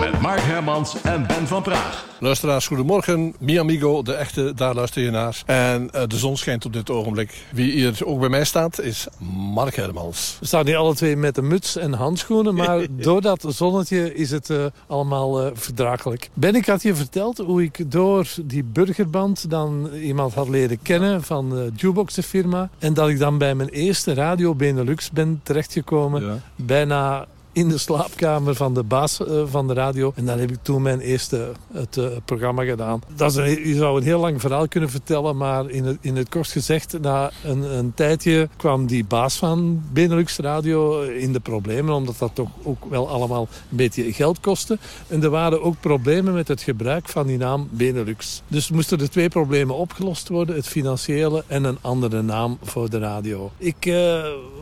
Met Mark Hermans en Ben van Praag. Luisteraars, goedemorgen. Mi amigo, de echte daar luister je naar. En uh, de zon schijnt op dit ogenblik. Wie hier ook bij mij staat, is Mark Hermans. We staan hier alle twee met een muts en handschoenen. Maar door dat zonnetje is het uh, allemaal uh, verdraaglijk. Ben, ik had je verteld hoe ik door die burgerband dan iemand had leren kennen van de Jukebox firma. En dat ik dan bij mijn eerste Radio Benelux ben terechtgekomen. Ja. Bijna in de slaapkamer van de baas uh, van de radio. En dan heb ik toen mijn eerste het, uh, programma gedaan. Dat is je zou een heel lang verhaal kunnen vertellen, maar in het, in het kort gezegd, na een, een tijdje kwam die baas van Benelux Radio in de problemen, omdat dat toch ook wel allemaal een beetje geld kostte. En er waren ook problemen met het gebruik van die naam Benelux. Dus moesten er twee problemen opgelost worden, het financiële en een andere naam voor de radio. Ik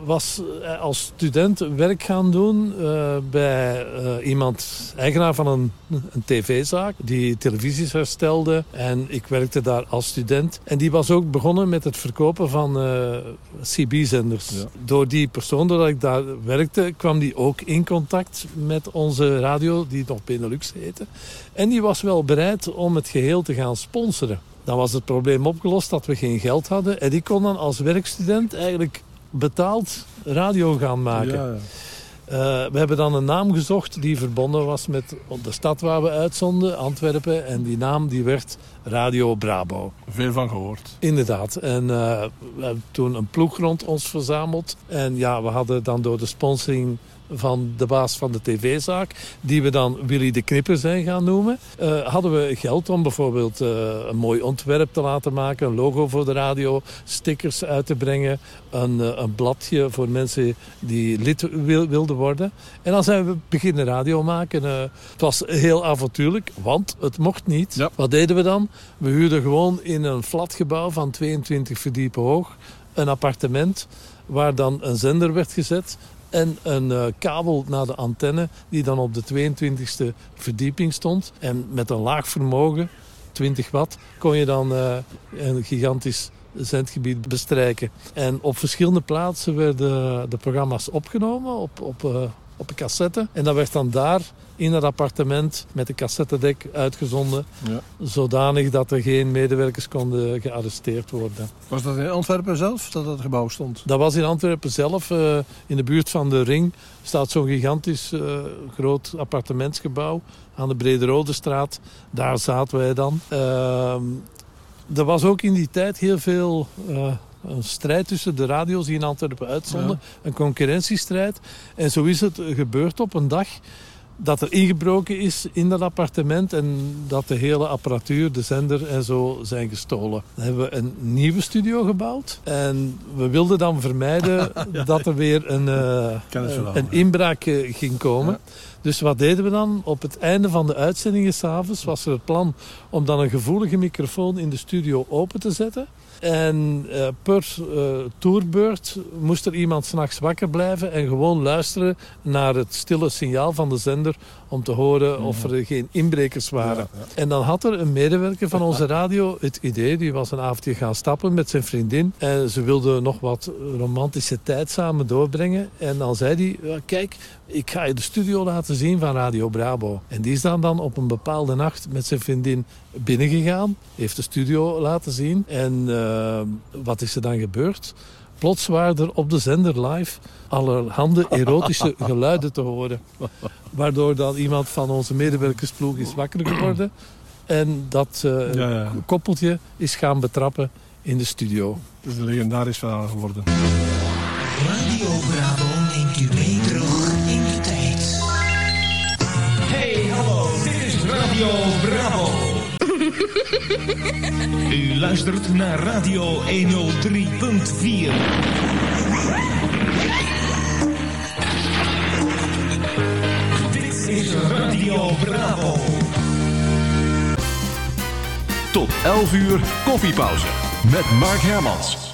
was als student werk gaan doen uh, bij uh, iemand, eigenaar van een, een tv-zaak, die televisies herstelde. En ik werkte daar als student. En die was ook begonnen met het verkopen van uh, CB-zenders. Ja. Door die persoon, doordat ik daar werkte, kwam die ook in contact met onze radio, die nog Benelux heette. En die was wel bereid om het geheel te gaan sponsoren. Dan was het probleem opgelost dat we geen geld hadden. En die kon dan als werkstudent eigenlijk betaald radio gaan maken. Ja, ja. Uh, we hebben dan een naam gezocht die verbonden was met de stad waar we uitzonden, Antwerpen. En die naam die werd Radio Brabo. Veel van gehoord. Inderdaad. En uh, we hebben toen een ploeg rond ons verzameld. En ja, we hadden dan door de sponsoring van de baas van de tv-zaak, die we dan Willy de Knipper zijn gaan noemen, uh, hadden we geld om bijvoorbeeld uh, een mooi ontwerp te laten maken, een logo voor de radio, stickers uit te brengen, een, uh, een bladje voor mensen die lid wil, wilden worden. En dan zijn we beginnen radio maken. het was heel avontuurlijk, want het mocht niet. Ja. Wat deden we dan? We huurden gewoon in een flatgebouw van 22 verdiepen hoog een appartement waar dan een zender werd gezet en een uh, kabel naar de antenne die dan op de 22e verdieping stond. En met een laag vermogen, 20 watt, kon je dan uh, een gigantisch zendgebied bestrijken. En op verschillende plaatsen werden de programma's opgenomen op, op, uh, op een cassette. En dat werd dan daar in het appartement met de cassettedek uitgezonden. Ja. Zodanig dat er geen medewerkers konden gearresteerd worden. Was dat in Antwerpen zelf dat dat gebouw stond? Dat was in Antwerpen zelf. Uh, in de buurt van de Ring staat zo'n gigantisch uh, groot appartementsgebouw aan de Brederode straat. Daar zaten wij dan. Uh, er was ook in die tijd heel veel een strijd tussen de radio's die in Antwerpen uitzonden. Ja. Een concurrentiestrijd. En zo is het gebeurd op een dag dat er ingebroken is in dat appartement en dat de hele apparatuur, de zender en zo zijn gestolen. Dan hebben we een nieuwe studio gebouwd en we wilden dan vermijden ja. dat er weer een, uh, een inbraak uh, ging komen. Ja. Dus wat deden we dan? Op het einde van de uitzendingen s'avonds was er het plan om dan een gevoelige microfoon in de studio open te zetten. En uh, per uh, tourbeurt moest er iemand s'nachts wakker blijven en gewoon luisteren naar het stille signaal van de zender om te horen of er geen inbrekers waren. Ja, ja. En dan had er een medewerker van onze radio het idee, die was een avondje gaan stappen met zijn vriendin en ze wilden nog wat romantische tijd samen doorbrengen. En dan zei hij, kijk, ik ga je de studio laten zien van Radio Brabo. En die is dan, dan op een bepaalde nacht met zijn vriendin binnengegaan, heeft de studio laten zien. En uh, wat is er dan gebeurd? Plots waren er op de zender live allerhande erotische geluiden te horen. Waardoor dan iemand van onze medewerkersploeg is wakker geworden. En dat uh, ja, ja. koppeltje is gaan betrappen in de studio. Het is een legendarisch verhaal geworden. Radio Bravo neemt u mee terug in de tijd. Hey, hallo, dit is Radio Bravo. Luistert naar Radio 103.4. Dit is Radio Bravo. Tot 11 uur koffiepauze met Mark Hermans.